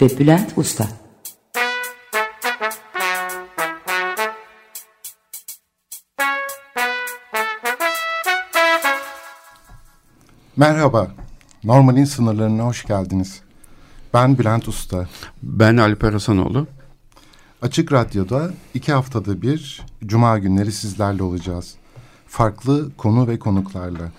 ve Bülent Usta Merhaba, Normalin sınırlarına hoş geldiniz. Ben Bülent Usta. Ben Alper Hasanoğlu. Açık Radyo'da iki haftada bir Cuma günleri sizlerle olacağız. Farklı konu ve konuklarla.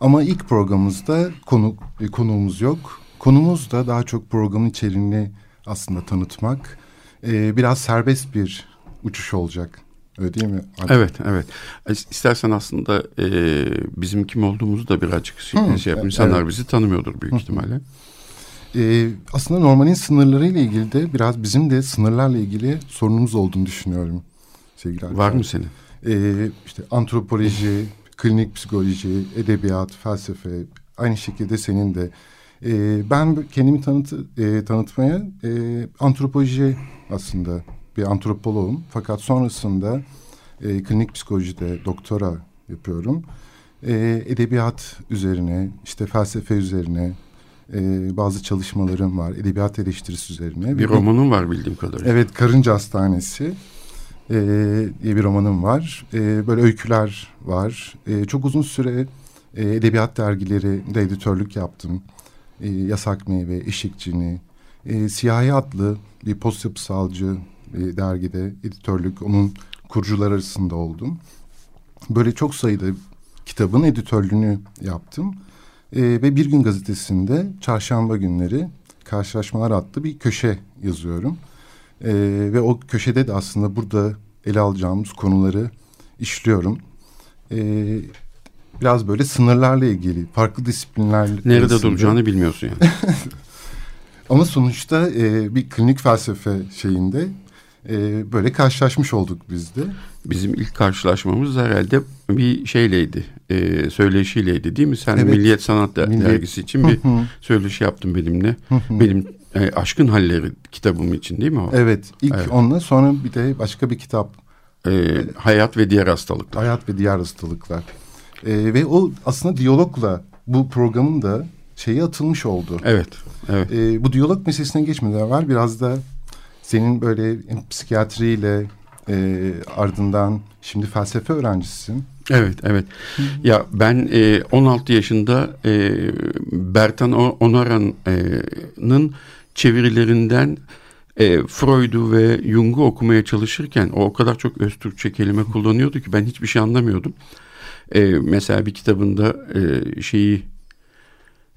Ama ilk programımızda konuk, e, konuğumuz yok. Konumuz da daha çok programın içeriğini aslında tanıtmak. Ee, biraz serbest bir uçuş olacak. Öyle değil mi? Artık? Evet, evet. İstersen aslında e, bizim kim olduğumuzu da birazcık şey, Hı, şey yap. İnsanlar evet. bizi tanımıyordur büyük Hı. ihtimalle. Ee, aslında normalin sınırlarıyla ilgili de biraz bizim de sınırlarla ilgili sorunumuz olduğunu düşünüyorum. Sevgili Var mı senin? Ee, işte antropoloji, klinik psikoloji, edebiyat, felsefe, aynı şekilde senin de. Ee, ben kendimi tanıt, e, tanıtmaya e, antropoloji aslında bir antropoloğum. Fakat sonrasında e, klinik psikolojide doktora yapıyorum. E, edebiyat üzerine, işte felsefe üzerine e, bazı çalışmalarım var. Edebiyat eleştirisi üzerine. Bir romanım var bildiğim kadarıyla. Evet, Karınca Hastanesi e, diye bir romanım var. E, böyle öyküler var. E, çok uzun süre e, edebiyat dergileri de editörlük yaptım. E, Yasak Meyve, Eşikçini, e, Siyahi adlı bir post yapısalcı e, dergide editörlük, onun kurucular arasında oldum. Böyle çok sayıda kitabın editörlüğünü yaptım. E, ve Bir Gün Gazetesi'nde çarşamba günleri Karşılaşmalar adlı bir köşe yazıyorum. E, ve o köşede de aslında burada ele alacağımız konuları işliyorum. E, biraz böyle sınırlarla ilgili, farklı disiplinlerle... Nerede arasında... duracağını bilmiyorsun yani. Ama sonuçta e, bir klinik felsefe şeyinde e, böyle karşılaşmış olduk biz de. Bizim ilk karşılaşmamız herhalde bir şeyleydi, e, söyleşiyleydi değil mi? Sen evet. Milliyet Sanat Milliyet. Dergisi için bir söyleşi yaptın benimle. Benim e, Aşkın Halleri kitabım için değil mi o? Evet, ilk evet. onunla sonra bir de başka bir kitap. E, hayat ve Diğer Hastalıklar. Hayat ve Diğer Hastalıklar. E, ve o aslında diyalogla bu programın da şeyi atılmış oldu. Evet, evet. E, bu diyalog meselesine geçmeden evvel biraz da senin böyle psikiyatriyle e, ardından şimdi felsefe öğrencisisin. Evet, evet. Hı. Ya ben e, 16 yaşında e, Bertan Onaran'ın çevirilerinden e, Freud'u ve Jung'u okumaya çalışırken o o kadar çok öz Türkçe kelime kullanıyordu ki ben hiçbir şey anlamıyordum. E, mesela bir kitabında e, şeyi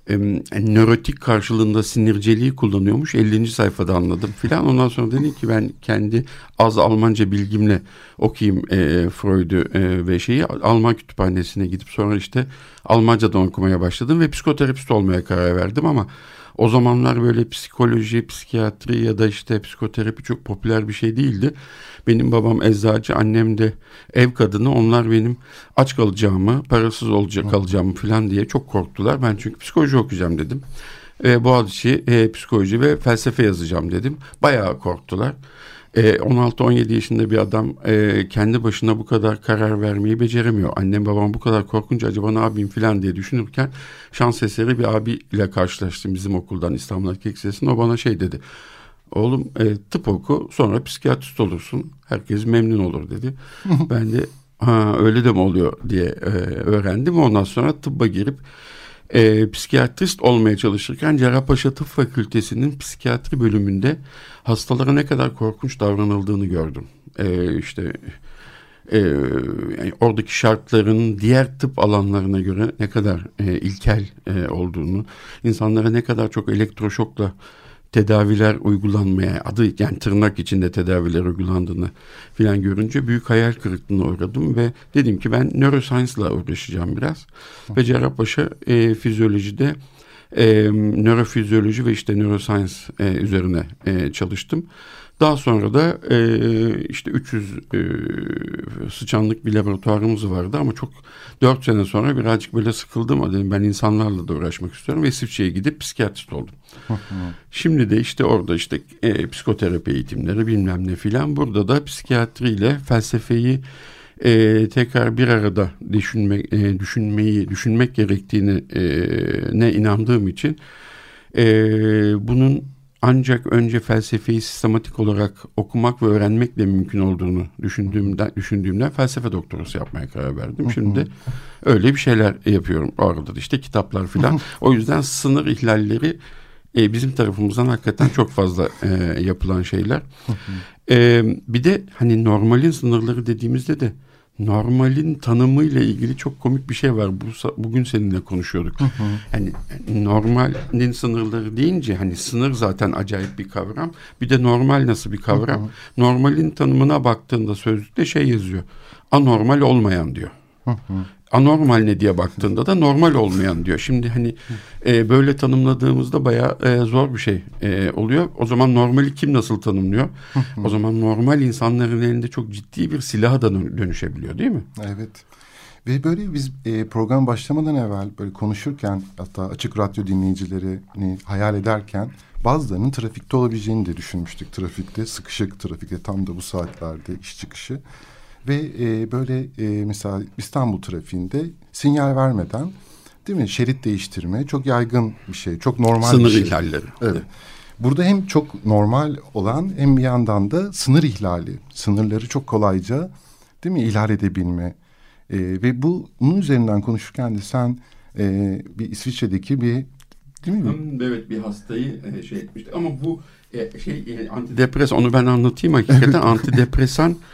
e, nörotik karşılığında sinirceliği kullanıyormuş. 50. sayfada anladım filan. Ondan sonra dedim ki ben kendi az Almanca bilgimle okuyayım e, Freud'u e, ve şeyi Alman kütüphanesine gidip sonra işte Almancadan okumaya başladım ve psikoterapist olmaya karar verdim ama o zamanlar böyle psikoloji, psikiyatri ya da işte psikoterapi çok popüler bir şey değildi. Benim babam eczacı, annem de ev kadını. Onlar benim aç kalacağımı, parasız olacak kalacağımı falan diye çok korktular. Ben çünkü psikoloji okuyacağım dedim. E, Boğaziçi e, psikoloji ve felsefe yazacağım dedim. Bayağı korktular. E, 16-17 yaşında bir adam e, kendi başına bu kadar karar vermeyi beceremiyor. Annem babam bu kadar korkunca acaba ne yapayım falan diye düşünürken şans eseri bir abiyle karşılaştım bizim okuldan İstanbul Erkek Lisesi'nde. O bana şey dedi. Oğlum e, tıp oku sonra psikiyatrist olursun. Herkes memnun olur dedi. ben de ha öyle de mi oluyor diye e, öğrendim. Ondan sonra tıbba girip e, psikiyatrist olmaya çalışırken Cerrahpaşa Tıp Fakültesi'nin psikiyatri bölümünde hastalara ne kadar korkunç davranıldığını gördüm. E, işte e, yani oradaki şartların diğer tıp alanlarına göre ne kadar e, ilkel e, olduğunu, insanlara ne kadar çok elektroşokla tedaviler uygulanmaya adı yani tırnak içinde tedaviler uygulandığını filan görünce büyük hayal kırıklığına uğradım ve dedim ki ben neuroscience ile uğraşacağım biraz. Ve Cerrahpaşa e, fizyolojide e, nörofizyoloji ve işte neuroscience e, üzerine e, çalıştım. Daha sonra da e, işte 300 e, sıçanlık bir laboratuvarımız vardı ama çok 4 sene sonra birazcık böyle sıkıldım. Dedim ben insanlarla da uğraşmak istiyorum ve İsviçre'ye gidip psikiyatrist oldum. Şimdi de işte orada işte e, psikoterapi eğitimleri bilmem ne filan. Burada da psikiyatriyle felsefeyi e, tekrar bir arada düşünmek, e, düşünmeyi, düşünmek gerektiğini e, ne inandığım için e, bunun ancak önce felsefeyi sistematik olarak okumak ve öğrenmekle mümkün olduğunu düşündüğümden, düşündüğümden felsefe doktorası yapmaya karar verdim. Şimdi öyle bir şeyler yapıyorum. Orada da işte kitaplar filan. o yüzden sınır ihlalleri e, bizim tarafımızdan hakikaten çok fazla e, yapılan şeyler. e, bir de hani normalin sınırları dediğimizde de normalin tanımıyla ilgili çok komik bir şey var. Bu bugün seninle konuşuyorduk. Hı hı. Yani normalin sınırları deyince hani sınır zaten acayip bir kavram. Bir de normal nasıl bir kavram? Hı hı. Normalin tanımına baktığında sözlükte şey yazıyor. Anormal olmayan diyor. Hı hı anormal ne diye baktığında da normal olmayan diyor. Şimdi hani e, böyle tanımladığımızda bayağı e, zor bir şey e, oluyor. O zaman normali kim nasıl tanımlıyor? o zaman normal insanların elinde çok ciddi bir silaha da dönüşebiliyor değil mi? Evet. Ve böyle biz e, program başlamadan evvel böyle konuşurken hatta açık radyo dinleyicilerini hayal ederken bazılarının trafikte olabileceğini de düşünmüştük. Trafikte, sıkışık trafikte tam da bu saatlerde iş çıkışı. Ve e, böyle e, mesela İstanbul trafiğinde sinyal vermeden değil mi şerit değiştirme çok yaygın bir şey. Çok normal sınır bir şey. ihlalleri. Evet. Burada hem çok normal olan hem bir yandan da sınır ihlali. Sınırları çok kolayca değil mi ihlal edebilme. E, ve bu bunun üzerinden konuşurken de sen e, bir İsviçre'deki bir değil mi? Evet bir hastayı e, şey etmişti ama bu e, şey e, antidepres onu ben anlatayım hakikaten antidepresan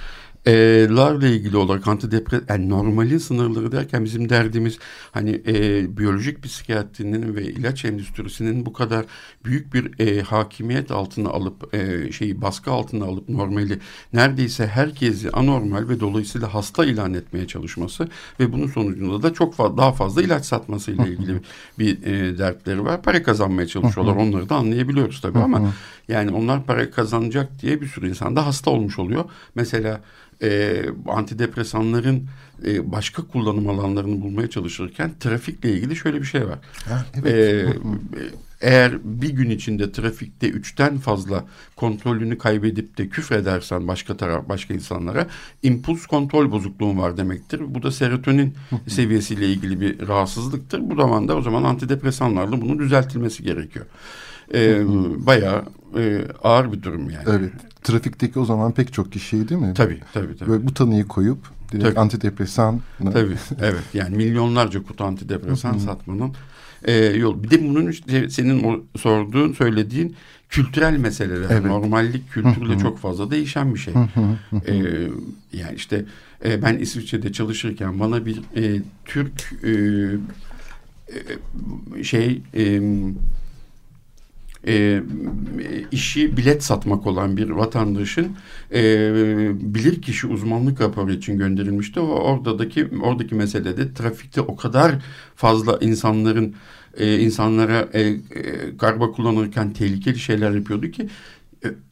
larla ilgili olarak antidepresan yani normalin sınırları derken bizim derdimiz hani e, biyolojik psikiyatrinin ve ilaç endüstrisinin bu kadar büyük bir e, hakimiyet altına alıp e, şeyi baskı altına alıp normali neredeyse herkesi anormal ve dolayısıyla hasta ilan etmeye çalışması ve bunun sonucunda da çok fazla, daha fazla ilaç satmasıyla ilgili bir e, dertleri var. Para kazanmaya çalışıyorlar. Onları da anlayabiliyoruz tabii ama yani onlar para kazanacak diye bir sürü insan da hasta olmuş oluyor. Mesela e, antidepresanların e, başka kullanım alanlarını bulmaya çalışırken trafikle ilgili şöyle bir şey var. Ha, evet. E, eğer bir gün içinde trafikte üçten fazla kontrolünü kaybedip de küfredersen başka taraf başka insanlara impuls kontrol bozukluğun var demektir. Bu da serotonin seviyesiyle ilgili bir rahatsızlıktır. Bu zamanda o zaman antidepresanlarla bunun düzeltilmesi gerekiyor. E, bayağı e, ağır bir durum yani. Evet. Trafikteki o zaman pek çok kişiyi değil mi? Tabii tabii. tabii. Böyle bu tanıyı koyup direkt tabii. antidepresan. Tabii evet yani milyonlarca kutu antidepresan satmanın e, yol. Bir de bunun işte senin o sorduğun söylediğin kültürel meseleler. Evet. Normallik kültürle çok fazla değişen bir şey. e, yani işte e, ben İsviçre'de çalışırken bana bir e, Türk e, e, şey e, e, işi bilet satmak olan bir vatandaşın e, bilir kişi uzmanlık raporu için gönderilmişti. O oradaki oradaki meselede trafikte o kadar fazla insanların e, insanlara e, e, garba kullanırken tehlikeli şeyler yapıyordu ki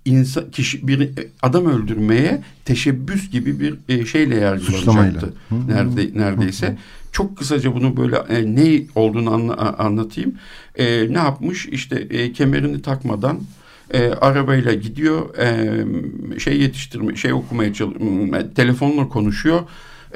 insan kişi bir adam öldürmeye teşebbüs gibi bir e, şeyle yargılanacaktı. Nerede neredeyse. Çok kısaca bunu böyle e, ne olduğunu anla, anlatayım. E, ne yapmış? İşte e, kemerini takmadan e, arabayla gidiyor. E, şey yetiştirme, şey okumaya çalışıyor. Telefonla konuşuyor.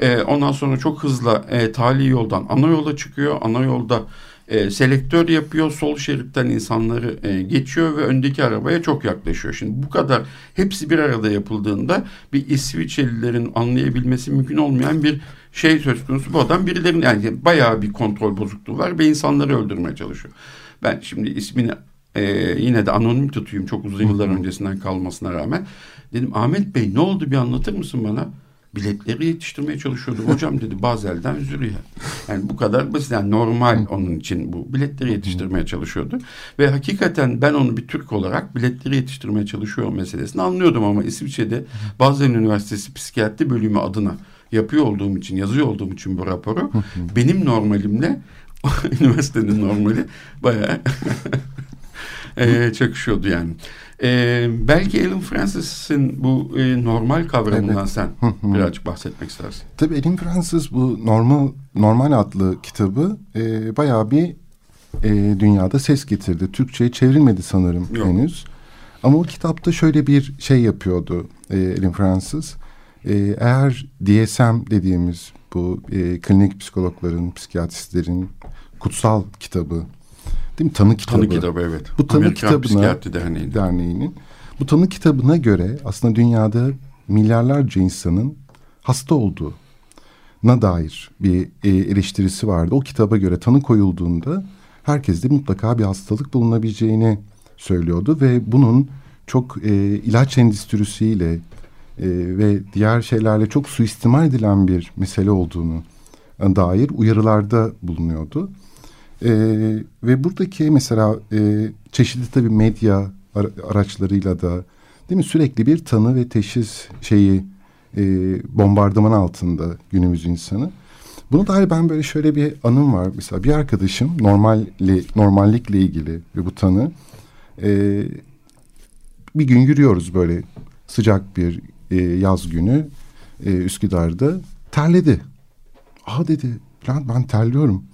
E, ondan sonra çok hızlı e, tali yoldan ana yola çıkıyor. Ana yolda e, selektör yapıyor. Sol şeritten insanları e, geçiyor ve öndeki arabaya çok yaklaşıyor. Şimdi bu kadar hepsi bir arada yapıldığında bir İsviçrelilerin anlayabilmesi mümkün olmayan bir şey söz konusu. Bu adam birilerinin yani bayağı bir kontrol bozukluğu var ve insanları öldürmeye çalışıyor. Ben şimdi ismini e, yine de anonim tutayım çok uzun yıllar öncesinden kalmasına rağmen. Dedim Ahmet Bey ne oldu bir anlatır mısın bana? Biletleri yetiştirmeye çalışıyordum. Hocam dedi Bazel'den Zürih'e. Yani bu kadar basit. Yani normal onun için bu biletleri yetiştirmeye çalışıyordu. Ve hakikaten ben onu bir Türk olarak biletleri yetiştirmeye çalışıyor meselesini anlıyordum ama İsviçre'de Basel Üniversitesi Psikiyatri Bölümü adına yapıyor olduğum için, yazıyor olduğum için bu raporu benim normalimle üniversitenin normali bayağı e, çakışıyordu yani. E, belki Alan Francis'in bu e, normal kavramından evet. sen birazcık bahsetmek istersin. Tabii Alan Francis bu normal normal adlı kitabı e, bayağı bir e, dünyada ses getirdi. Türkçe'ye çevrilmedi sanırım Yok. henüz. Ama o kitapta şöyle bir şey yapıyordu e, Alan Francis. E, eğer DSM dediğimiz bu e, klinik psikologların, psikiyatristlerin kutsal kitabı Değil mi? Tanı kitabı. Tanı kitabı evet. Bu tanı Amerikan kitabına, Psikiyatri Derneği'nin. Derneği'nin. Bu tanı kitabına göre aslında dünyada milyarlarca insanın hasta olduğu na dair bir e, eleştirisi vardı. O kitaba göre tanı koyulduğunda herkeste mutlaka bir hastalık bulunabileceğini söylüyordu ve bunun çok e, ilaç endüstrisiyle e, ve diğer şeylerle çok suistimal edilen bir mesele olduğunu dair uyarılarda bulunuyordu. E, ve buradaki mesela e, çeşitli tabii medya araçlarıyla da değil mi sürekli bir tanı ve teşhis şeyi e, bombardıman altında günümüz insanı. Bunu dair ben böyle şöyle bir anım var. Mesela bir arkadaşım normalli, normallikle ilgili ve bu tanı e, bir gün yürüyoruz böyle sıcak bir e, yaz günü e, Üsküdar'da terledi. Aa dedi ben, ben terliyorum.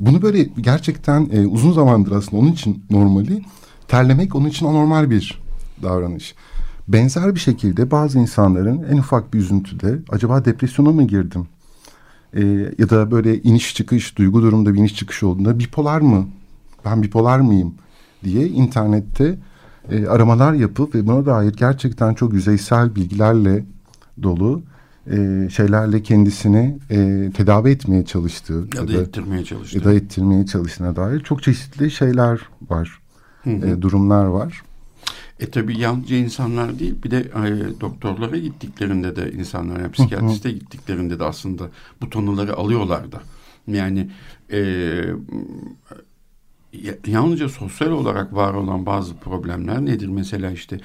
Bunu böyle gerçekten e, uzun zamandır aslında onun için normali. Terlemek onun için anormal bir davranış. Benzer bir şekilde bazı insanların en ufak bir üzüntüde acaba depresyona mı girdim? E, ya da böyle iniş çıkış, duygu durumda bir iniş çıkış olduğunda bipolar mı? Ben bipolar mıyım? diye internette e, aramalar yapıp ve buna dair gerçekten çok yüzeysel bilgilerle dolu e, şeylerle kendisini e, tedavi etmeye çalıştığı ya, ya da ettirmeye çalıştığı ya da ettirmeye çalıştığına dair çok çeşitli şeyler var. Hı hı. E, durumlar var. E tabi yalnızca insanlar değil bir de e, doktorlara gittiklerinde de insanlar yani psikiyatriste gittiklerinde de aslında bu tanıları alıyorlar da. Yani e, yalnızca sosyal olarak var olan bazı problemler nedir? Mesela işte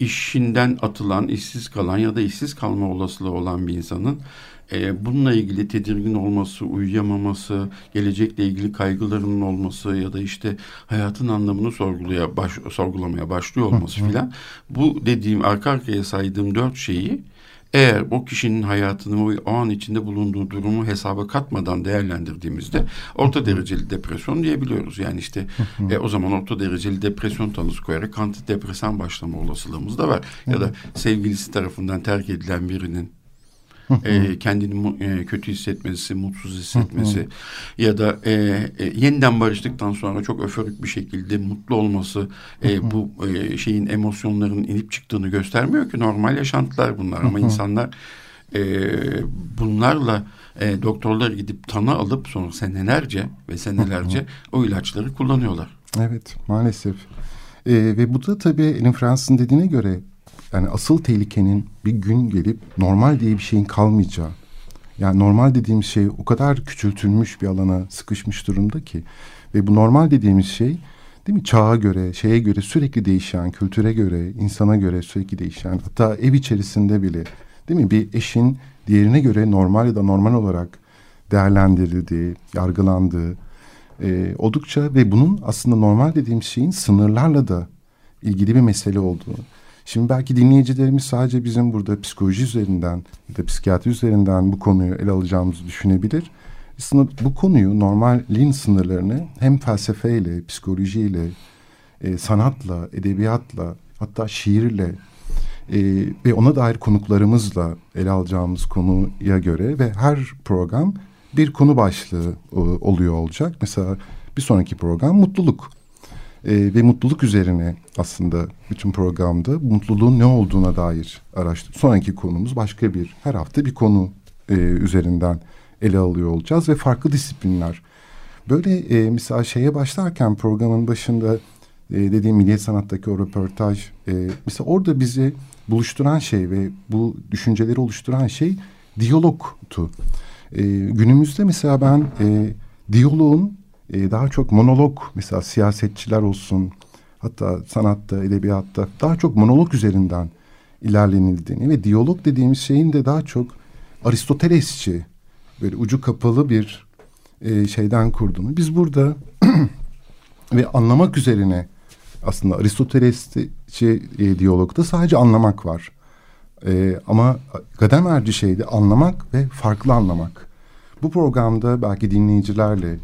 işinden atılan, işsiz kalan ya da işsiz kalma olasılığı olan bir insanın e, bununla ilgili tedirgin olması, uyuyamaması, gelecekle ilgili kaygılarının olması ya da işte hayatın anlamını sorgulaya baş, sorgulamaya başlıyor olması filan bu dediğim arka arkaya saydığım dört şeyi eğer o kişinin hayatını o an içinde bulunduğu durumu hesaba katmadan değerlendirdiğimizde orta dereceli depresyon diyebiliyoruz. Yani işte e, o zaman orta dereceli depresyon tanısı koyarak antidepresan başlama olasılığımız da var. Ya da sevgilisi tarafından terk edilen birinin e, kendini e, kötü hissetmesi, mutsuz hissetmesi ya da e, e, yeniden barıştıktan sonra çok öförük bir şekilde mutlu olması e, bu e, şeyin emosyonların inip çıktığını göstermiyor ki. Normal yaşantılar bunlar ama insanlar e, bunlarla e, doktorlar gidip tanı alıp sonra senelerce ve senelerce o ilaçları kullanıyorlar. Evet maalesef. E, ve bu da tabii Elin Fransız'ın dediğine göre yani asıl tehlikenin bir gün gelip normal diye bir şeyin kalmayacağı. Yani normal dediğimiz şey o kadar küçültülmüş bir alana sıkışmış durumda ki. Ve bu normal dediğimiz şey değil mi çağa göre, şeye göre sürekli değişen, kültüre göre, insana göre sürekli değişen. Hatta ev içerisinde bile değil mi bir eşin diğerine göre normal ya da normal olarak değerlendirildiği, yargılandığı e, oldukça ve bunun aslında normal dediğimiz şeyin sınırlarla da ilgili bir mesele olduğu. Şimdi belki dinleyicilerimiz sadece bizim burada psikoloji üzerinden ya da psikiyatri üzerinden bu konuyu ele alacağımızı düşünebilir. Aslında bu konuyu normalin sınırlarını hem felsefeyle, psikolojiyle, e, sanatla, edebiyatla, hatta şiirle e, ve ona dair konuklarımızla ele alacağımız konuya göre ve her program bir konu başlığı e, oluyor olacak. Mesela bir sonraki program mutluluk e, ve mutluluk üzerine aslında bütün programda mutluluğun ne olduğuna dair araştır. Sonraki konumuz başka bir her hafta bir konu e, üzerinden ele alıyor olacağız ve farklı disiplinler. Böyle e, mesela şeye başlarken programın başında e, dediğim Milliyet Sanat'taki o röportaj e, mesela orada bizi buluşturan şey ve bu düşünceleri oluşturan şey diyalogtu. E, günümüzde mesela ben e, diyaloğun e, daha çok monolog mesela siyasetçiler olsun hatta sanatta, edebiyatta daha çok monolog üzerinden ilerlenildiğini ve diyalog dediğimiz şeyin de daha çok Aristotelesçi böyle ucu kapalı bir e, şeyden kurduğunu. Biz burada ve anlamak üzerine aslında Aristoteles'ci e, diyalogda sadece anlamak var. E, ama Gadamerci şeyde anlamak ve farklı anlamak. Bu programda belki dinleyicilerle,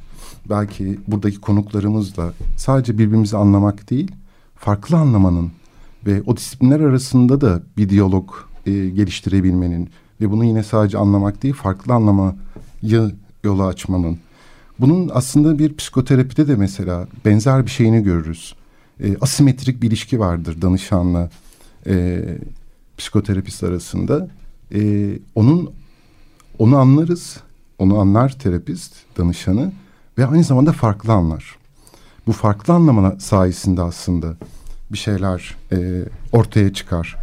belki buradaki konuklarımızla sadece birbirimizi anlamak değil, farklı anlamanın ve o disiplinler arasında da bir diyalog e, geliştirebilmenin ve bunu yine sadece anlamak değil, farklı anlamayı yola açmanın. Bunun aslında bir psikoterapide de mesela benzer bir şeyini görürüz. E, asimetrik bir ilişki vardır danışanla e, psikoterapist arasında. E, onun onu anlarız, onu anlar terapist danışanı ve aynı zamanda farklı anlar. Bu farklı anlama sayesinde aslında bir şeyler e, ortaya çıkar.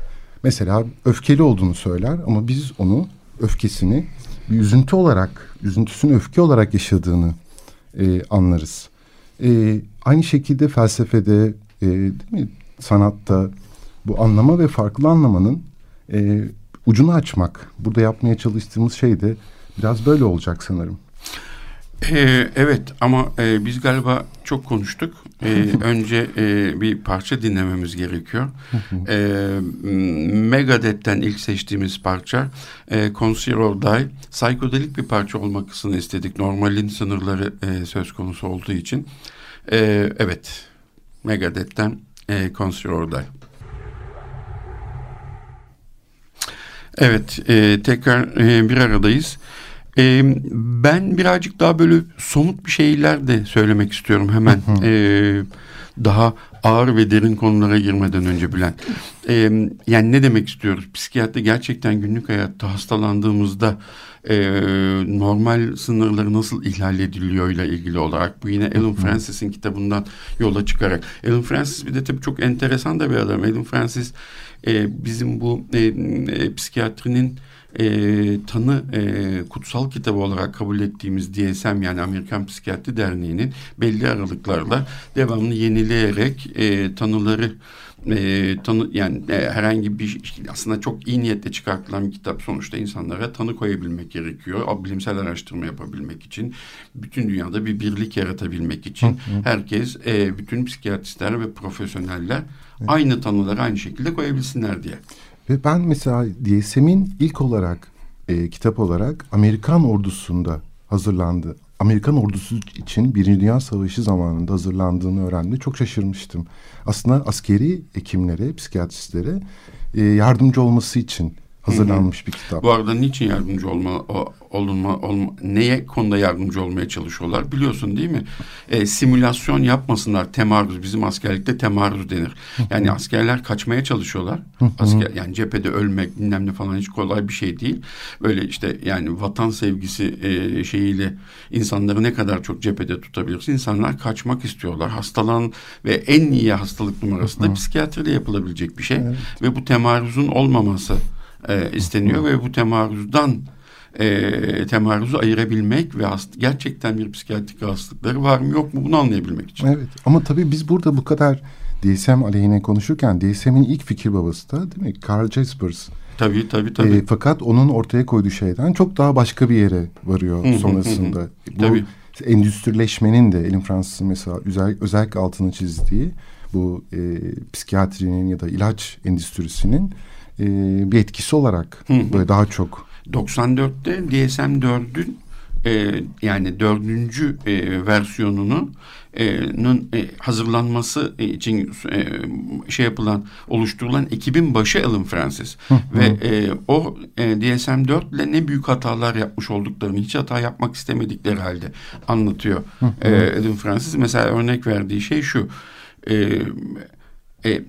Mesela öfkeli olduğunu söyler ama biz onu öfkesini bir üzüntü olarak, üzüntüsünü öfke olarak yaşadığını e, anlarız. E, aynı şekilde felsefede, e, değil mi, sanatta bu anlama ve farklı anlamanın e, ucunu açmak. Burada yapmaya çalıştığımız şey de biraz böyle olacak sanırım. Ee, evet ama e, biz galiba çok konuştuk. Ee, önce e, bir parça dinlememiz gerekiyor. ee, Megadeth'ten ilk seçtiğimiz parça e, Consider or Die. Psikodelik bir parça olmasını istedik. Normalin sınırları e, söz konusu olduğu için. E, evet Megadeth'ten e, Consider or Die. Evet, e, tekrar e, bir aradayız. E, ben birazcık daha böyle somut bir şeyler de söylemek istiyorum hemen. e, daha ağır ve derin konulara girmeden önce Bülent. E, yani ne demek istiyoruz? Psikiyatri gerçekten günlük hayatta hastalandığımızda e, normal sınırları nasıl ihlal ediliyor ile ilgili olarak. Bu yine Alan Francis'in kitabından yola çıkarak. Alan Francis bir de tabii çok enteresan da bir adam. Alan Francis e, bizim bu e, e, psikiyatrinin e, tanı e, kutsal kitabı olarak kabul ettiğimiz DSM yani Amerikan Psikiyatri Derneği'nin belli aralıklarla devamlı yenileyerek e, tanıları e, tanı yani e, herhangi bir aslında çok iyi niyetle çıkartılan bir kitap sonuçta insanlara tanı koyabilmek gerekiyor. Bilimsel araştırma yapabilmek için, bütün dünyada bir birlik yaratabilmek için herkes e, bütün psikiyatristler ve profesyoneller aynı tanıları aynı şekilde koyabilsinler diye. Ve ben mesela DSM'in ilk olarak e, kitap olarak Amerikan ordusunda hazırlandı. Amerikan ordusu için Birinci Dünya Savaşı zamanında hazırlandığını öğrendi. Çok şaşırmıştım. Aslında askeri hekimlere, psikiyatristlere e, yardımcı olması için hazırlanmış Hı-hı. bir kitap. Bu arada niçin yardımcı olma, olunma, olma, neye konuda yardımcı olmaya çalışıyorlar biliyorsun değil mi? E, simülasyon yapmasınlar, temarruz. Bizim askerlikte temarruz denir. Yani askerler kaçmaya çalışıyorlar. Asker, yani cephede ölmek bilmem ne falan hiç kolay bir şey değil. Böyle işte yani vatan sevgisi e, şeyiyle insanları ne kadar çok cephede tutabilirsin. İnsanlar kaçmak istiyorlar. Hastalan ve en iyi hastalık numarası da psikiyatriyle yapılabilecek bir şey. Evet. Ve bu temarruzun olmaması e, isteniyor ve bu temarruzdan e, temarruzu ayırabilmek ve hast gerçekten bir psikiyatrik hastalıkları var mı yok mu bunu anlayabilmek için. Evet ama tabii biz burada bu kadar DSM aleyhine konuşurken DSM'in ilk fikir babası da değil mi? Carl Jaspers. Tabii tabii tabii. E, fakat onun ortaya koyduğu şeyden çok daha başka bir yere varıyor sonrasında. bu tabii. endüstrileşmenin de Elin Fransız'ın mesela özel, özellikle altını çizdiği bu e, psikiyatrinin ya da ilaç endüstrisinin e, bir etkisi olarak böyle daha çok. 94'te DSM-4'ün e, yani dördüncü e, versiyonunu e, e, hazırlanması için e, şey yapılan oluşturulan ekibin başı Alan Francis. Ve e, o e, DSM-4 ile ne büyük hatalar yapmış olduklarını hiç hata yapmak istemedikleri halde anlatıyor e, Alan Francis. Mesela örnek verdiği şey şu e, e,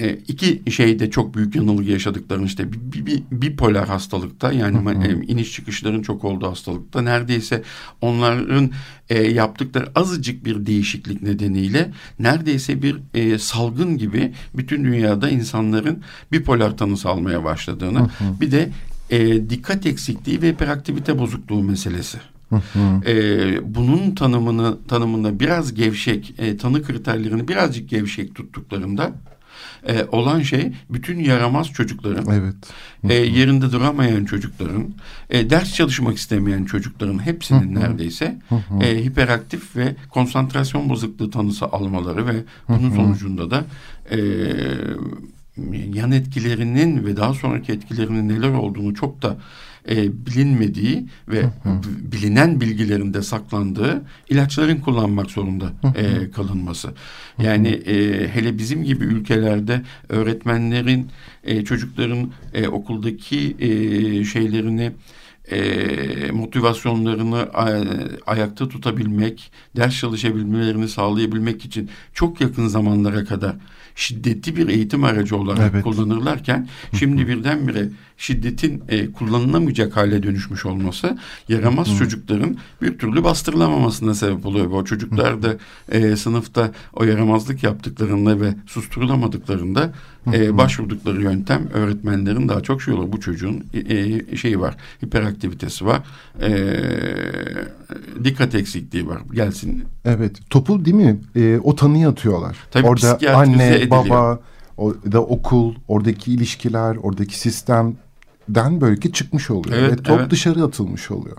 e, iki şeyde çok büyük yanılgı yaşadıklarını işte bir, bir, bipolar hastalıkta yani hı hı. E, iniş çıkışların çok olduğu hastalıkta neredeyse onların e, yaptıkları azıcık bir değişiklik nedeniyle neredeyse bir e, salgın gibi bütün dünyada insanların bipolar tanısı almaya başladığını hı hı. bir de e, dikkat eksikliği ve hiperaktivite bozukluğu meselesi. Hı hı. E, bunun tanımını tanımında biraz gevşek e, tanı kriterlerini birazcık gevşek tuttuklarında e, olan şey bütün yaramaz çocukların, Evet. e, yerinde duramayan çocukların, e, ders çalışmak istemeyen çocukların hepsinin neredeyse e, hiperaktif ve konsantrasyon bozukluğu tanısı almaları ve bunun sonucunda da e, yan etkilerinin ve daha sonraki etkilerinin neler olduğunu çok da e, bilinmediği ve bilinen bilgilerinde saklandığı ilaçların kullanmak zorunda e, kalınması. Yani e, hele bizim gibi ülkelerde öğretmenlerin e, çocukların e, okuldaki e, şeylerini e, motivasyonlarını a- ayakta tutabilmek, ders çalışabilmelerini sağlayabilmek için çok yakın zamanlara kadar şiddetli bir eğitim aracı olarak Evet. kullanırlarken şimdi birdenbire şiddetin e, kullanılamayacak hale dönüşmüş olması yaramaz çocukların bir türlü bastırılamamasına sebep oluyor. O çocuklar da e, sınıfta o yaramazlık yaptıklarında ve susturulamadıklarında e, başvurdukları yöntem öğretmenlerin daha çok şey olur. Bu çocuğun e, şeyi var, hiperaktivitesi var, e, dikkat eksikliği var. Gelsin Evet. Topu değil mi? E, o tanıyı atıyorlar. Tabii Orada anne, ediliyor. baba, o da okul, oradaki ilişkiler, oradaki sistemden böyle ki çıkmış oluyor. Evet, Ve top evet. dışarı atılmış oluyor.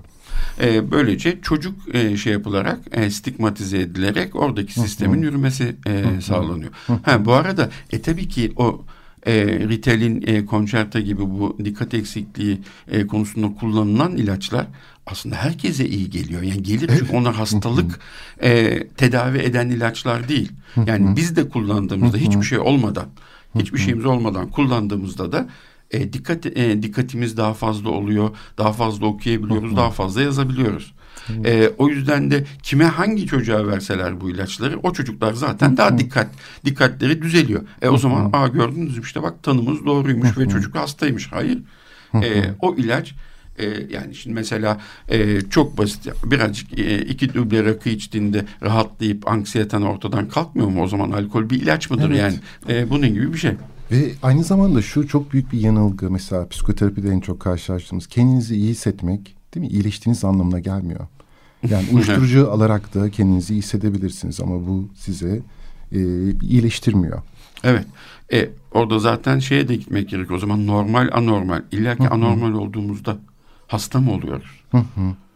E, böylece çocuk e, şey yapılarak e, stigmatize edilerek oradaki sistemin yürümesi e, sağlanıyor. Ha bu arada e tabii ki o e, Ritalin, e, Concerta gibi bu dikkat eksikliği e, konusunda kullanılan ilaçlar aslında herkese iyi geliyor. Yani gelir çünkü onlar hastalık e, tedavi eden ilaçlar değil. Yani biz de kullandığımızda hiçbir şey olmadan, hiçbir şeyimiz olmadan kullandığımızda da e, dikkat e, dikkatimiz daha fazla oluyor, daha fazla okuyabiliyoruz, daha fazla yazabiliyoruz. E, o yüzden de kime hangi çocuğa verseler bu ilaçları o çocuklar zaten daha dikkat dikkatleri düzeliyor. E o zaman aa gördünüz mü işte bak tanımız doğruymuş ve çocuk hastaymış. Hayır. E, o ilaç e, yani şimdi mesela e, çok basit birazcık e, iki duble rakı içtiğinde rahatlayıp anksiyeten ortadan kalkmıyor mu? O zaman alkol bir ilaç mıdır Evet. yani? E, bunun gibi bir şey. Ve aynı zamanda şu çok büyük bir yanılgı mesela psikoterapide en çok karşılaştığımız kendinizi iyi hissetmek değil mi? İyileştiğiniz anlamına gelmiyor. Yani uyuşturucu alarak da kendinizi iyi hissedebilirsiniz ama bu size e, iyileştirmiyor. Evet. E, orada zaten şeye de gitmek gerek. O zaman normal anormal. İlla ki anormal olduğumuzda hasta mı oluyoruz?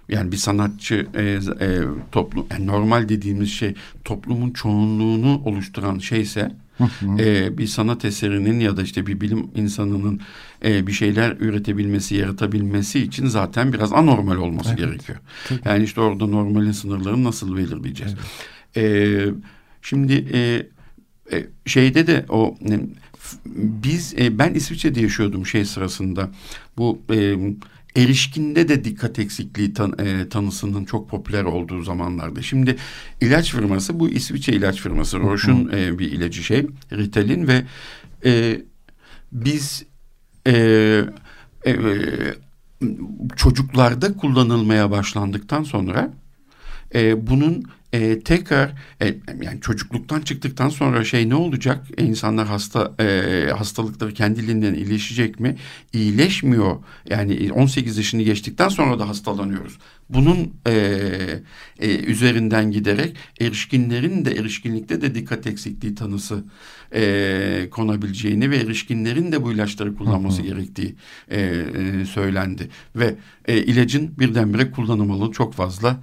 Yani bir sanatçı e, e, toplum yani normal dediğimiz şey toplumun çoğunluğunu oluşturan şeyse e, bir sanat eserinin ya da işte bir bilim insanının e, bir şeyler üretebilmesi, yaratabilmesi için zaten biraz anormal olması gerekiyor. Yani işte orada normalin sınırlarını nasıl belirleyeceğiz? E, şimdi e, e, şeyde de o e, biz e, ben İsviçre'de yaşıyordum şey sırasında bu e, erişkinde de dikkat eksikliği tan- e, tanısının çok popüler olduğu zamanlarda. Şimdi ilaç firması bu İsviçre ilaç firması Roche'un e, bir ilacı şey Ritalin ve e, biz e, e, çocuklarda kullanılmaya başlandıktan sonra e, bunun e, tekrar e, yani çocukluktan çıktıktan sonra şey ne olacak? E, insanlar hasta e, hastalıkları kendiliğinden iyileşecek mi? İyileşmiyor. Yani 18 yaşını geçtikten sonra da hastalanıyoruz. Bunun e, e, üzerinden giderek erişkinlerin de erişkinlikte de dikkat eksikliği tanısı e, konabileceğini ve erişkinlerin de bu ilaçları kullanması gerektiği e, e, söylendi. Ve e, ilacın birdenbire kullanım alanı çok fazla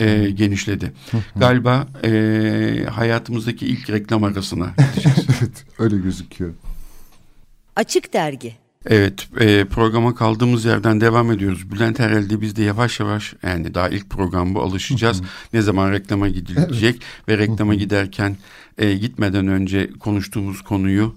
e, genişledi. Galiba e, hayatımızdaki ilk reklam arasına gideceğiz. evet öyle gözüküyor. Açık Dergi Evet e, programa kaldığımız yerden devam ediyoruz. Bülent herhalde biz de yavaş yavaş yani daha ilk program bu alışacağız. ne zaman reklama gidilecek ve reklama giderken e, gitmeden önce konuştuğumuz konuyu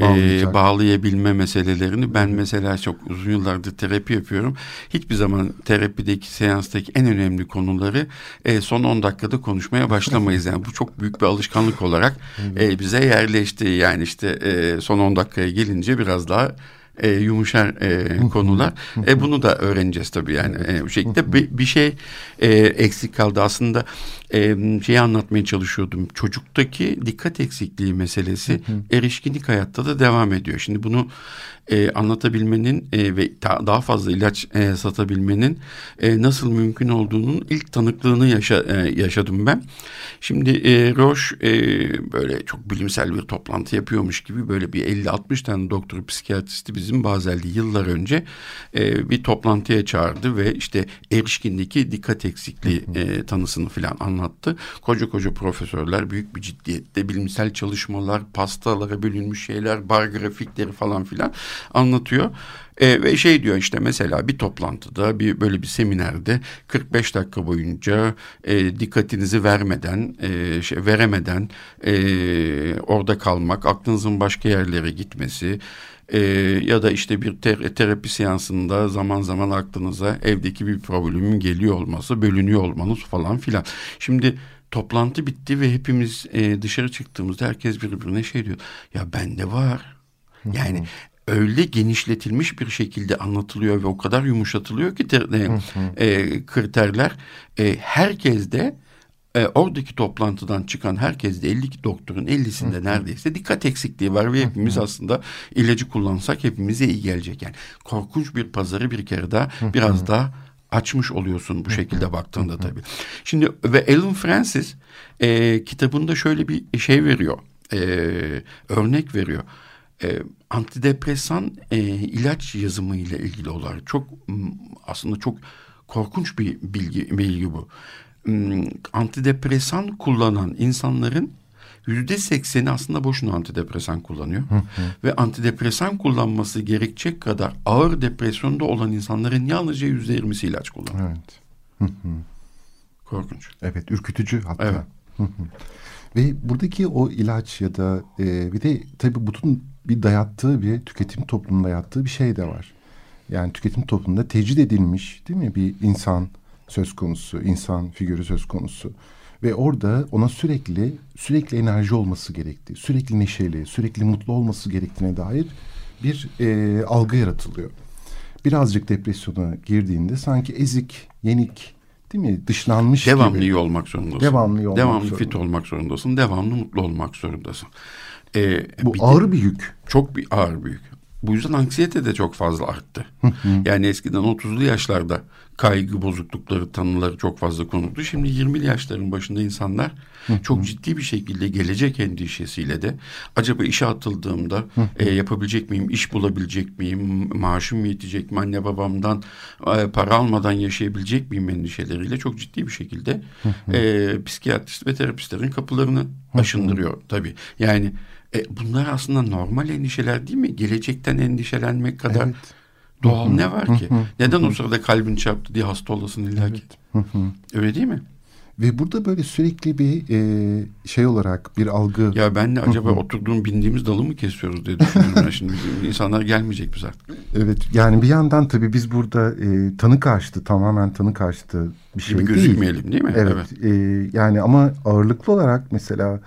e, bağlayabilme meselelerini ben mesela çok uzun yıllardır terapi yapıyorum. Hiçbir zaman terapideki seanstaki en önemli konuları e, son 10 dakikada konuşmaya başlamayız. Yani bu çok büyük bir alışkanlık olarak e, bize yerleşti. Yani işte e, son 10 dakikaya gelince biraz daha e, yumuşar e, konular. e, bunu da öğreneceğiz tabii yani e, bu şekilde bir, bir şey e, eksik kaldı aslında e, şeyi anlatmaya çalışıyordum çocuktaki dikkat eksikliği meselesi erişkinlik hayatta da devam ediyor. Şimdi bunu e, anlatabilmenin e, ve ta, daha fazla ilaç e, satabilmenin e, nasıl mümkün olduğunun ilk tanıklığını yaşa, e, yaşadım ben. Şimdi e, Roche e, böyle çok bilimsel bir toplantı yapıyormuş gibi böyle bir 50-60 tane doktor psikiyatristi bizim Bazel'de yıllar önce e, bir toplantıya çağırdı ve işte erişkindeki dikkat eksikliği e, tanısını falan anlattı. Koca koca profesörler büyük bir ciddiyette bilimsel çalışmalar, pastalara bölünmüş şeyler, bar grafikleri falan filan anlatıyor. E, ve şey diyor işte mesela bir toplantıda bir böyle bir seminerde 45 dakika boyunca e, dikkatinizi vermeden e, şey, veremeden e, orada kalmak aklınızın başka yerlere gitmesi e, ya da işte bir ter terapi seansında zaman zaman aklınıza evdeki bir problemin geliyor olması bölünüyor olmanız falan filan. Şimdi toplantı bitti ve hepimiz e, dışarı çıktığımızda herkes birbirine şey diyor ya bende var. Yani öyle genişletilmiş bir şekilde anlatılıyor ve o kadar yumuşatılıyor ki e, e, kriterler e, herkes de e, oradaki toplantıdan çıkan herkes de 52 doktorun 50'sinde neredeyse dikkat eksikliği var ve hepimiz aslında ilacı kullansak hepimize iyi gelecek. Yani korkunç bir pazarı bir kere daha biraz daha açmış oluyorsun bu şekilde baktığında tabii. Şimdi ve Alan Francis e, kitabında şöyle bir şey veriyor. E, örnek veriyor e, antidepresan e, ilaç yazımı ile ilgili olarak çok aslında çok korkunç bir bilgi bilgi bu. Antidepresan kullanan insanların yüzde sekseni aslında boşuna antidepresan kullanıyor. Hı hı. Ve antidepresan kullanması gerekecek kadar ağır depresyonda olan insanların yalnızca yüzde yirmisi ilaç kullanıyor. Evet. Hı hı. Korkunç. Evet, ürkütücü hatta. Evet. Hı hı. Ve buradaki o ilaç ya da e, bir de tabii bütün bir dayattığı bir tüketim toplumunda dayattığı bir şey de var. Yani tüketim toplumunda tecrid edilmiş değil mi bir insan söz konusu, insan figürü söz konusu. Ve orada ona sürekli sürekli enerji olması gerektiği, sürekli neşeli, sürekli mutlu olması gerektiğine dair bir e, algı yaratılıyor. Birazcık depresyona girdiğinde sanki ezik, yenik, değil mi? Dışlanmış devamlı gibi. Devamlı iyi olmak zorundasın. Devamlı iyi olmak Devamlı zorunda. fit olmak zorundasın. Devamlı mutlu olmak zorundasın. Ee, Bu bir ağır de, bir yük. Çok bir ağır bir yük. Bu yüzden anksiyete de çok fazla arttı. yani eskiden 30'lu yaşlarda kaygı bozuklukları tanıları çok fazla konuldu. Şimdi 20'li yaşların başında insanlar çok ciddi bir şekilde gelecek endişesiyle de acaba işe atıldığımda e, yapabilecek miyim, iş bulabilecek miyim, maaşım yetecek mi, anne babamdan e, para almadan yaşayabilecek miyim endişeleriyle çok ciddi bir şekilde e, psikiyatrist ve terapistlerin kapılarını aşındırıyor tabii. Yani e, bunlar aslında normal endişeler değil mi? Gelecekten endişelenmek kadar evet. doğal ne var ki? Neden o sırada kalbin çarptı diye hasta olasın illa ki? Öyle değil mi? Ve burada böyle sürekli bir e, şey olarak bir algı. Ya ben de acaba oturduğum bindiğimiz dalı mı kesiyoruz diye düşünüyorum. Şimdi insanlar gelmeyecek bize. Evet yani bir yandan tabii biz burada e, tanı karşıtı tamamen tanı karşıtı bir şey Gibi gözükmeyelim değil, değil mi? Evet, evet. E, yani ama ağırlıklı olarak mesela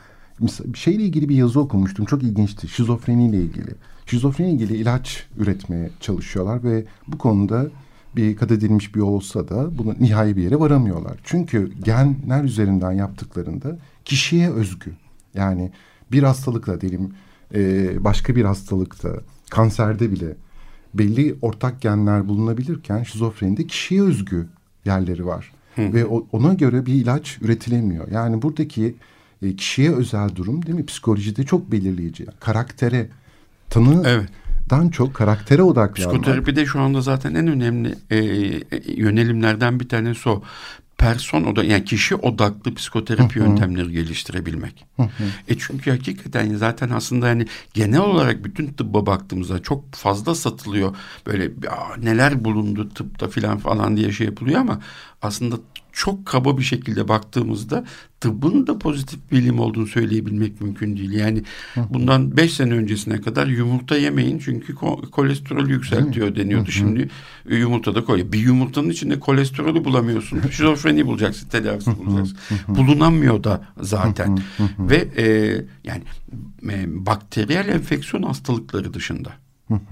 şeyle ilgili bir yazı okumuştum. Çok ilginçti. Şizofreniyle ilgili. Şizofreni ilgili ilaç üretmeye çalışıyorlar ve bu konuda bir kat edilmiş bir yol olsa da bunu nihai bir yere varamıyorlar. Çünkü genler üzerinden yaptıklarında kişiye özgü. Yani bir hastalıkla diyelim e, başka bir hastalıkta kanserde bile belli ortak genler bulunabilirken şizofrenide kişiye özgü yerleri var. Hı. Ve ona göre bir ilaç üretilemiyor. Yani buradaki e, kişiye özel durum değil mi? Psikolojide çok belirleyici. Karaktere, tanı evet. Dan çok karaktere odaklanmak. Psikoterapide şu anda zaten en önemli e, e, yönelimlerden bir tanesi o. Person oda yani kişi odaklı psikoterapi yöntemleri geliştirebilmek. E çünkü hakikaten zaten aslında yani genel olarak bütün tıbba baktığımızda çok fazla satılıyor. Böyle neler bulundu tıpta filan falan diye şey yapılıyor ama aslında çok kaba bir şekilde baktığımızda tıbbın da pozitif bilim olduğunu söyleyebilmek mümkün değil. Yani bundan beş sene öncesine kadar yumurta yemeyin çünkü kolesterol yükseltiyor deniyordu. Şimdi yumurta da koy. Bir yumurtanın içinde kolesterolü bulamıyorsun. Şizofreni bulacaksın, tedavisi bulacaksın. Bulunamıyor da zaten. Ve e, yani e, bakteriyel enfeksiyon hastalıkları dışında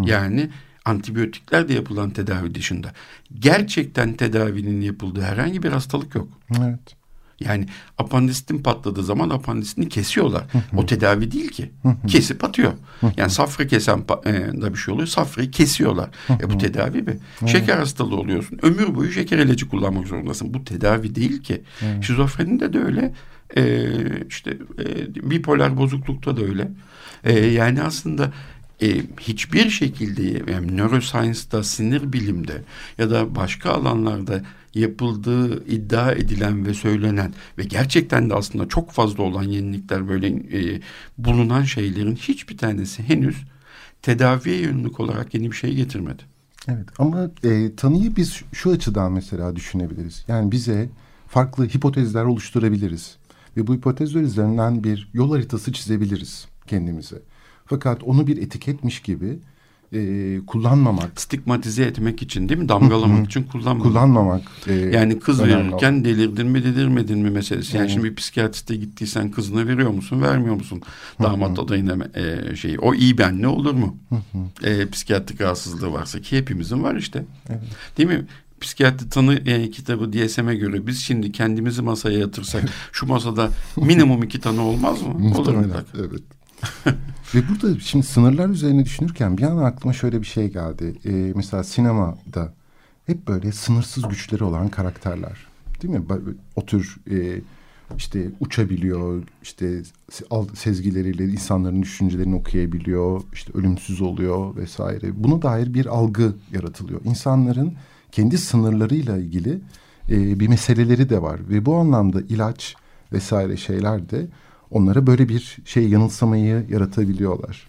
Yani antibiyotikler de yapılan tedavi dışında. Gerçekten tedavinin yapıldığı herhangi bir hastalık yok. Evet. Yani apandisitin patladığı zaman apandisini kesiyorlar. o tedavi değil ki. Kesip atıyor. Yani safra kesen e, da bir şey oluyor. Safrayı kesiyorlar. e bu tedavi mi? Şeker hastalığı oluyorsun. Ömür boyu şeker ilacı kullanmak zorundasın. Bu tedavi değil ki. Şizofrenide de öyle. E, işte e, bipolar bozuklukta da öyle. E, yani aslında e, hiçbir şekilde yani neuroscience'da, sinir bilimde ya da başka alanlarda yapıldığı iddia edilen ve söylenen ve gerçekten de aslında çok fazla olan yenilikler böyle e, bulunan şeylerin hiçbir tanesi henüz tedaviye yönelik olarak yeni bir şey getirmedi. Evet ama e, tanıyı biz şu açıdan mesela düşünebiliriz. Yani bize farklı hipotezler oluşturabiliriz. Ve bu hipotezler üzerinden bir yol haritası çizebiliriz kendimize. Fakat onu bir etiketmiş gibi e, kullanmamak. Stigmatize etmek için değil mi? Damgalamak için kullanmamak. Kullanmamak. E, yani kız verirken delirdin mi delirmedin mi meselesi. Yani şimdi bir psikiyatriste gittiysen kızına veriyor musun vermiyor musun? Damat adayına e, şeyi. O iyi benle olur mu? e, psikiyatrik rahatsızlığı varsa ki hepimizin var işte. Evet. Değil mi? psikiyatri tanı e, kitabı DSM'e göre biz şimdi kendimizi masaya yatırsak şu masada minimum iki tanı olmaz mı? Olur mutlaka. Evet. Ve burada şimdi sınırlar üzerine düşünürken bir an aklıma şöyle bir şey geldi. Ee, mesela sinemada hep böyle sınırsız güçleri olan karakterler. Değil mi? O tür e, işte uçabiliyor, işte sezgileriyle insanların düşüncelerini okuyabiliyor, işte ölümsüz oluyor vesaire. Buna dair bir algı yaratılıyor. İnsanların kendi sınırlarıyla ilgili e, bir meseleleri de var ve bu anlamda ilaç vesaire şeyler de onlara böyle bir şey yanılsamayı yaratabiliyorlar.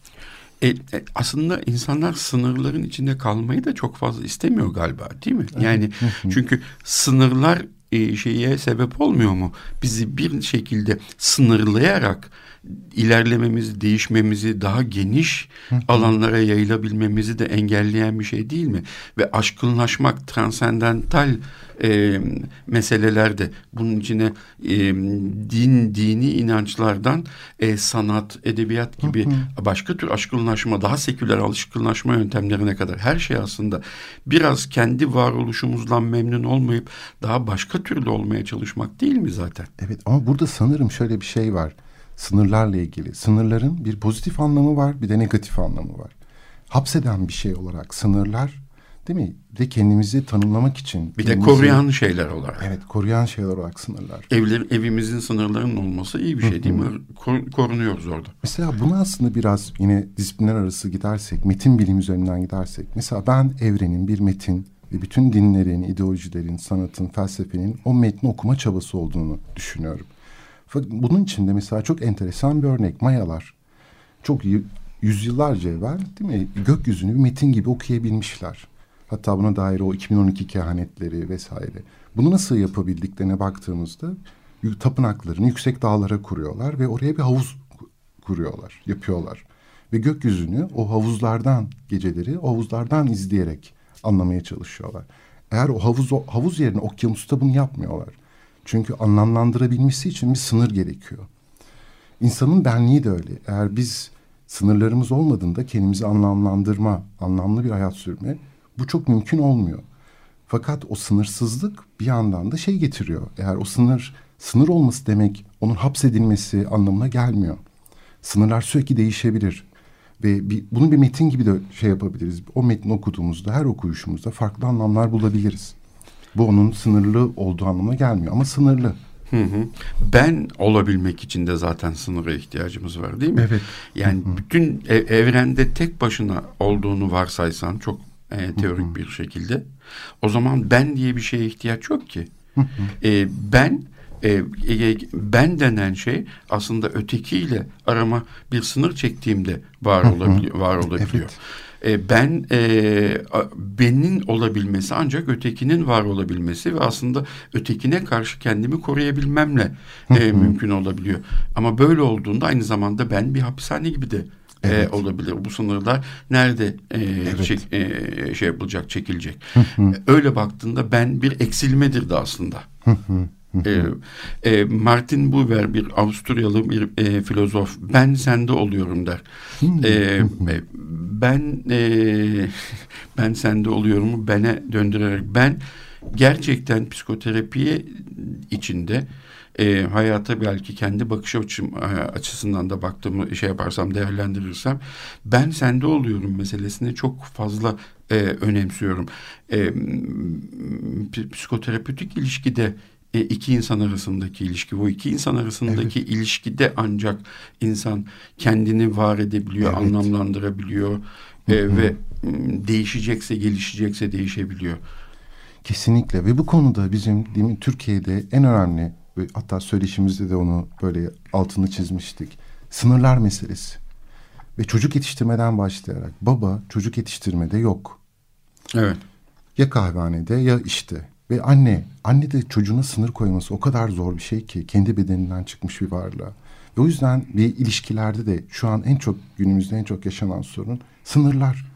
E, e, aslında insanlar sınırların içinde kalmayı da çok fazla istemiyor galiba değil mi? Yani çünkü sınırlar e, şeye sebep olmuyor mu? Bizi bir şekilde sınırlayarak ilerlememizi, değişmemizi, daha geniş alanlara yayılabilmemizi de engelleyen bir şey değil mi? Ve aşkınlaşmak, transendental e, meselelerde bunun içine e, din, dini inançlardan e, sanat, edebiyat gibi başka tür aşkınlaşma, daha seküler aşkınlaşma yöntemlerine kadar her şey aslında biraz kendi varoluşumuzdan memnun olmayıp daha başka türlü olmaya çalışmak değil mi zaten? Evet ama burada sanırım şöyle bir şey var sınırlarla ilgili. Sınırların bir pozitif anlamı var, bir de negatif anlamı var. Hapseden bir şey olarak sınırlar değil mi? De kendimizi tanımlamak için. Bir de koruyan şeyler olarak. Evet, koruyan şeyler olarak sınırlar. Evler, evimizin sınırlarının olması iyi bir şey değil mi? Kor, korunuyoruz orada. Mesela bunu aslında biraz yine disiplinler arası gidersek, metin bilim üzerinden gidersek. Mesela ben evrenin bir metin ve bütün dinlerin, ideolojilerin, sanatın, felsefenin o metni okuma çabası olduğunu düşünüyorum. Bunun içinde mesela çok enteresan bir örnek Mayalar. Çok yüzyıllarca evvel değil mi gökyüzünü bir metin gibi okuyabilmişler. Hatta buna dair o 2012 kehanetleri vesaire. Bunu nasıl yapabildiklerine baktığımızda tapınaklarını yüksek dağlara kuruyorlar ve oraya bir havuz kuruyorlar, yapıyorlar. Ve gökyüzünü o havuzlardan geceleri o havuzlardan izleyerek anlamaya çalışıyorlar. Eğer o havuz o havuz yerine okyanusta bunu yapmıyorlar. Çünkü anlamlandırabilmesi için bir sınır gerekiyor. İnsanın benliği de öyle. Eğer biz sınırlarımız olmadığında kendimizi anlamlandırma, anlamlı bir hayat sürme bu çok mümkün olmuyor. Fakat o sınırsızlık bir yandan da şey getiriyor. Eğer o sınır sınır olması demek onun hapsedilmesi anlamına gelmiyor. Sınırlar sürekli değişebilir. Ve bir, bunu bir metin gibi de şey yapabiliriz. O metni okuduğumuzda her okuyuşumuzda farklı anlamlar bulabiliriz. Bu onun sınırlı olduğu anlamına gelmiyor ama sınırlı. Hı hı. Ben olabilmek için de zaten sınıra ihtiyacımız var değil mi? Evet. Yani hı hı. bütün ev, evrende tek başına olduğunu varsaysan çok e, teorik hı hı. bir şekilde o zaman ben diye bir şeye ihtiyaç yok ki. Hı hı. E, ben e, e, ben denen şey aslında ötekiyle arama bir sınır çektiğimde var olabiliyor. Var olabiliyor. Evet e, ben e, benin olabilmesi ancak ötekinin var olabilmesi ve aslında ötekine karşı kendimi koruyabilmemle e, mümkün olabiliyor. Ama böyle olduğunda aynı zamanda ben bir hapishane gibi de e, evet. e, olabilir. Bu sınırlar nerede e, evet. çek, e, şey yapılacak, çekilecek. Öyle baktığında ben bir eksilmedir de aslında. E, e, Martin Buber bir Avusturyalı bir e, filozof ben sende oluyorum der. e, ben e, ben sende oluyorumu bene döndürerek ben gerçekten psikoterapiye içinde e, hayata belki kendi bakış açım e, açısından da baktığımı şey yaparsam değerlendirirsem ben sende oluyorum meselesini çok fazla e, önemsiyorum. E, psikoterapötik ilişkide e, iki insan arasındaki ilişki. Bu iki insan arasındaki evet. ilişkide ancak insan kendini var edebiliyor, evet. anlamlandırabiliyor e, ve değişecekse, gelişecekse değişebiliyor. Kesinlikle ve bu konuda bizim değil mi, Türkiye'de en önemli ve hatta söyleşimizde de onu böyle altını çizmiştik. Sınırlar meselesi. Ve çocuk yetiştirmeden başlayarak baba çocuk yetiştirmede yok. Evet. Ya kahvehanede ya işte. Ve anne, anne de çocuğuna sınır koyması o kadar zor bir şey ki kendi bedeninden çıkmış bir varlığa. Ve o yüzden bir ilişkilerde de şu an en çok günümüzde en çok yaşanan sorun sınırlar.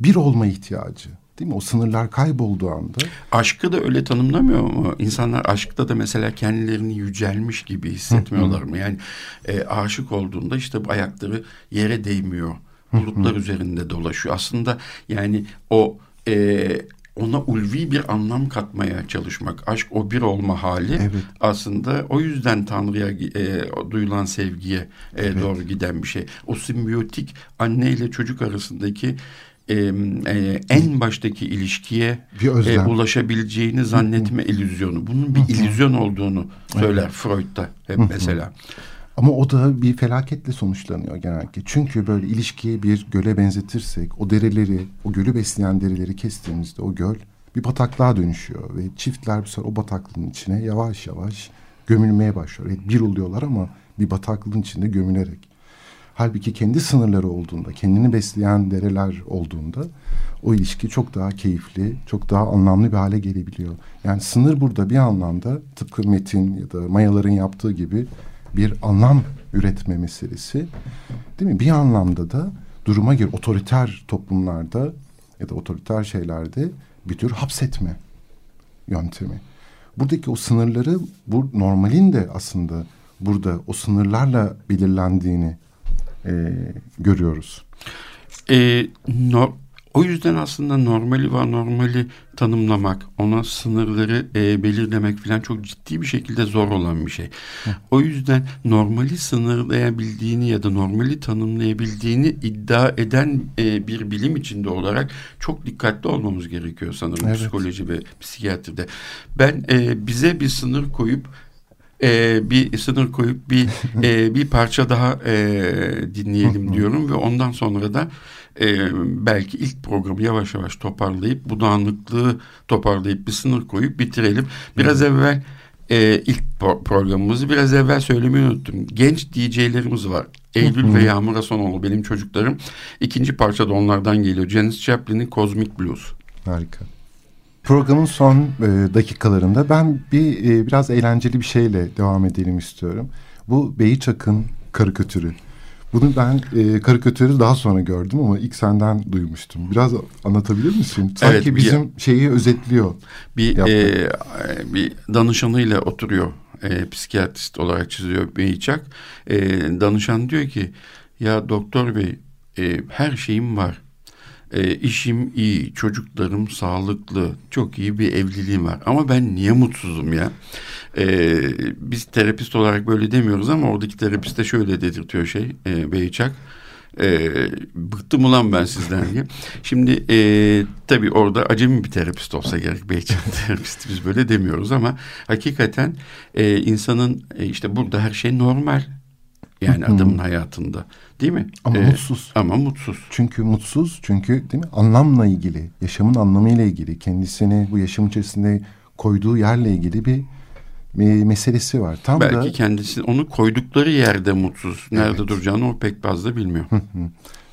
Bir olma ihtiyacı. Değil mi? O sınırlar kaybolduğu anda. Aşkı da öyle tanımlamıyor mu? İnsanlar aşkta da mesela kendilerini yücelmiş gibi hissetmiyorlar mı? Yani e, aşık olduğunda işte ayakları yere değmiyor. Bulutlar üzerinde dolaşıyor. Aslında yani o e, ona ulvi bir anlam katmaya çalışmak. Aşk o bir olma hali evet. aslında o yüzden Tanrı'ya e, duyulan sevgiye e, evet. doğru giden bir şey. O simbiyotik anne ile çocuk arasındaki e, e, en baştaki ilişkiye e, ulaşabileceğini zannetme illüzyonu. Bunun bir illüzyon olduğunu söyler. Freud hep mesela. Ama o da bir felaketle sonuçlanıyor genellikle. Çünkü böyle ilişkiye bir göle benzetirsek o dereleri, o gölü besleyen dereleri kestiğimizde o göl bir bataklığa dönüşüyor. Ve çiftler bu sefer o bataklığın içine yavaş yavaş gömülmeye başlıyor. Evet, bir oluyorlar ama bir bataklığın içinde gömülerek. Halbuki kendi sınırları olduğunda, kendini besleyen dereler olduğunda o ilişki çok daha keyifli, çok daha anlamlı bir hale gelebiliyor. Yani sınır burada bir anlamda tıpkı Metin ya da Mayaların yaptığı gibi bir anlam üretme meselesi. Değil mi? Bir anlamda da duruma göre otoriter toplumlarda ya da otoriter şeylerde bir tür hapsetme yöntemi. Buradaki o sınırları bu normalin de aslında burada o sınırlarla belirlendiğini e, görüyoruz. E, no, o yüzden aslında normali ve normali tanımlamak, ona sınırları e, belirlemek falan çok ciddi bir şekilde zor olan bir şey. Hı. O yüzden normali sınırlayabildiğini ya da normali tanımlayabildiğini iddia eden e, bir bilim içinde olarak çok dikkatli olmamız gerekiyor sanırım evet. psikoloji ve psikiyatride. Ben e, bize bir sınır koyup e, bir sınır koyup bir e, bir parça daha e, dinleyelim diyorum ve ondan sonra da e, belki ilk programı yavaş yavaş toparlayıp bu dağınıklığı toparlayıp bir sınır koyup bitirelim. Biraz evvel e, ilk programımızı biraz evvel söylemeyi unuttum. Genç DJ'lerimiz var. Eylül ve Yağmur Asanoğlu benim çocuklarım. İkinci parça da onlardan geliyor. Janis Joplin'in Cosmic Blues. Harika. Programın son e, dakikalarında ben bir e, biraz eğlenceli bir şeyle devam edelim istiyorum. Bu Beyçak'ın karikatürü. Bunu ben e, karikatürü daha sonra gördüm ama ilk senden duymuştum. Biraz anlatabilir misin? Sanki evet, bizim bir, şeyi özetliyor. Bir e, bir danışanıyla oturuyor. E, psikiyatrist olarak çiziyor Beyçak. E, danışan diyor ki ya doktor bey e, her şeyim var. E, işim iyi, çocuklarım sağlıklı, çok iyi bir evliliğim var. Ama ben niye mutsuzum ya? E, biz terapist olarak böyle demiyoruz ama oradaki terapist de şöyle dedirtiyor şey, e, Beyçak. E, bıktım ulan ben sizden diye. Şimdi e, tabii orada acemi bir terapist olsa gerek Beyçak terapisti biz böyle demiyoruz ama hakikaten e, insanın e, işte burada her şey normal. Yani adamın hayatında. Değil mi? Ama ee, mutsuz. Ama mutsuz. Çünkü mutsuz. Çünkü değil mi? Anlamla ilgili, yaşamın anlamıyla ilgili, kendisini bu yaşam içerisinde koyduğu yerle ilgili bir meselesi var. Tam Belki da, kendisi onu koydukları yerde mutsuz. Nerede evet. duracağını o pek fazla bilmiyor.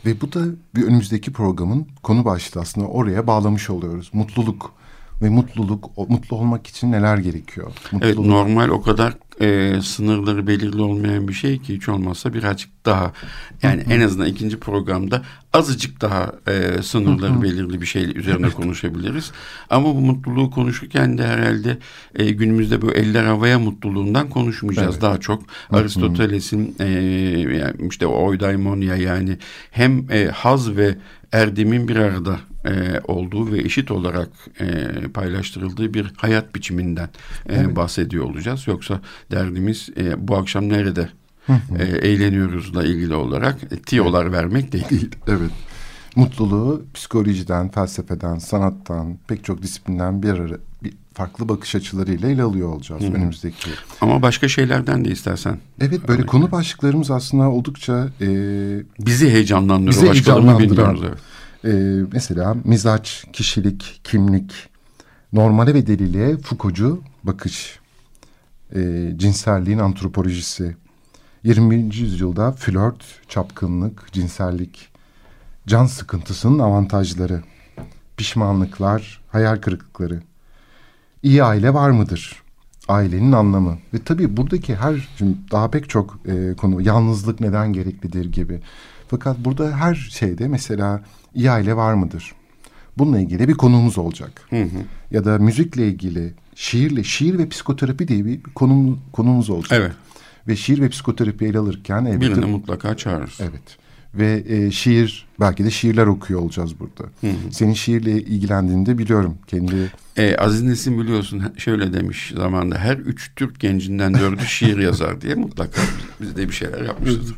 Ve bu da bir önümüzdeki programın konu başlığı aslında oraya bağlamış oluyoruz. Mutluluk ve mutluluk, mutlu olmak için neler gerekiyor? Mutluluk. Evet normal o kadar e, sınırları belirli olmayan bir şey ki hiç olmazsa birazcık daha yani en azından ikinci programda azıcık daha e, sınırları belirli bir şey üzerine konuşabiliriz. Ama bu mutluluğu konuşurken de herhalde e, günümüzde bu eller havaya mutluluğundan konuşmayacağız Evet. daha çok. Aristoteles'in e, yani işte o oidaimonia yani hem e, haz ve erdemin bir arada e, olduğu ve eşit olarak e, paylaştırıldığı bir hayat biçiminden e, bahsediyor olacağız. Yoksa derdimiz e, bu akşam nerede e, eğleniyoruzla ilgili olarak e, tiyolar vermek değil. Evet. Mutluluğu psikolojiden, felsefeden, sanattan, pek çok disiplinden bir, ara, bir farklı bakış açılarıyla ele alıyor olacağız önümüzdeki. Ama başka şeylerden de istersen. Evet böyle konu başlıklarımız aslında oldukça e, Bizi heyecanlandırıyor. Bizi heyecanlandıran. evet. E, mesela mizaç, kişilik, kimlik, normale ve deliliğe Foucault'cu bakış, e, cinselliğin antropolojisi, 21. yüzyılda flört, çapkınlık, cinsellik, can sıkıntısının avantajları, pişmanlıklar, hayal kırıklıkları, iyi aile var mıdır? Ailenin anlamı ve tabii buradaki her daha pek çok e, konu yalnızlık neden gereklidir gibi. Fakat burada her şeyde mesela iyi aile var mıdır? Bununla ilgili bir konumuz olacak. Ya da müzikle ilgili şiirle şiir ve psikoterapi diye bir konum, konumuz olacak. Evet. Ve şiir ve psikoterapi ele alırken elbette Birini mutlaka çağırırız. Evet. Ve e, şiir belki de şiirler okuyor olacağız burada. Senin şiirle ilgilendiğini biliyorum. Kendi E, Aziz Nesin biliyorsun şöyle demiş zamanda her üç Türk gencinden dördü şiir yazar diye mutlaka biz de bir şeyler yapmışız.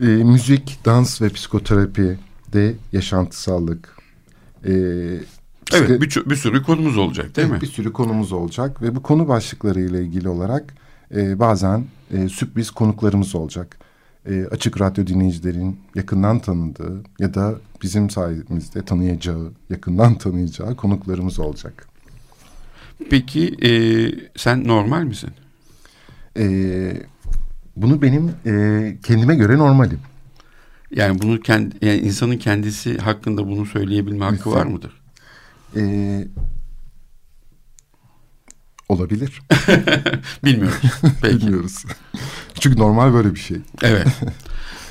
e, müzik, dans ve psikoterapi de yaşantısallık. E, Evet bir, bir sürü konumuz olacak değil Evet, mi? Bir sürü konumuz olacak ve bu konu başlıklarıyla ilgili olarak e, bazen e, sürpriz konuklarımız olacak. E, açık radyo dinleyicilerin yakından tanıdığı ya da bizim sayemizde tanıyacağı, yakından tanıyacağı konuklarımız olacak. Peki e, sen normal misin? E, bunu benim e, kendime göre normalim. Yani bunu kendi yani insanın kendisi hakkında bunu söyleyebilme hakkı var mıdır? E, olabilir. Bilmiyoruz. Peki. Bilmiyoruz. Çünkü normal böyle bir şey. Evet.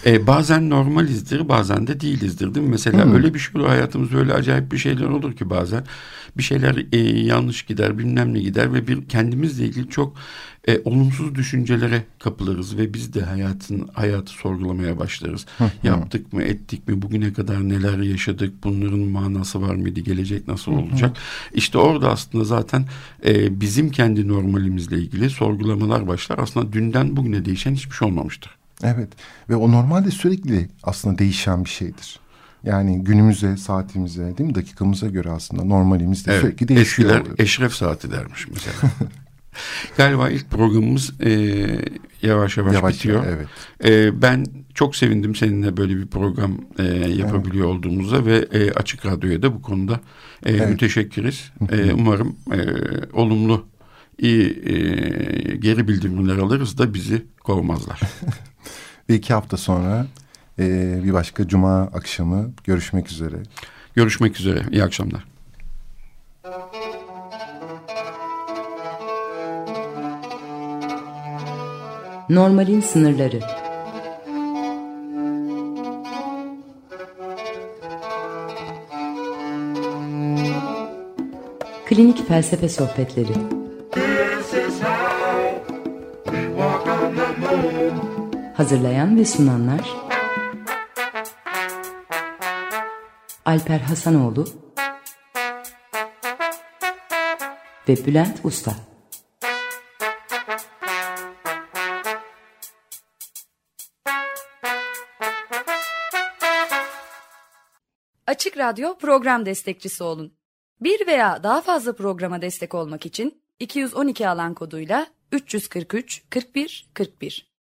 E, bazen normalizdir bazen de değilizdir değil mi? Mesela Hmm. öyle bir şey olur hayatımızda öyle acayip bir şeyler olur ki bazen bir şeyler e, yanlış gider bilmem ne gider ve bir kendimizle ilgili çok e, olumsuz düşüncelere kapılırız ve biz de hayatın hayatı sorgulamaya başlarız. Yaptık mı ettik mi bugüne kadar neler yaşadık bunların manası var mıydı gelecek nasıl olacak? İşte orada aslında zaten e, bizim kendi normalimizle ilgili sorgulamalar başlar. Aslında dünden bugüne değişen hiçbir şey olmamıştır. Evet ve o normalde sürekli aslında değişen bir şeydir. Yani günümüze, saatimize, değil mi dakikamıza göre aslında normalimiz de Evet, sürekli değişiyor. Eskiler oluyor. eşref saati dermiş mesela. Galiba ilk programımız e, yavaş yavaş, Yavaş bitiyor. evet. E, ben çok sevindim seninle böyle bir program e, yapabiliyor olduğumuza ve e, Açık Radyo'ya da bu konuda e, Evet. müteşekkiriz. E, umarım e, olumlu iyi e, geri bildirimler alırız da bizi kovmazlar. Ve iki hafta sonra e, bir başka cuma akşamı görüşmek üzere. Görüşmek üzere. İyi akşamlar. Normalin sınırları. Klinik felsefe sohbetleri. Hazırlayan ve sunanlar Alper Hasanoğlu ve Bülent Usta. Açık Radyo program destekçisi olun. Bir veya daha fazla programa destek olmak için 212 alan koduyla 343 41 41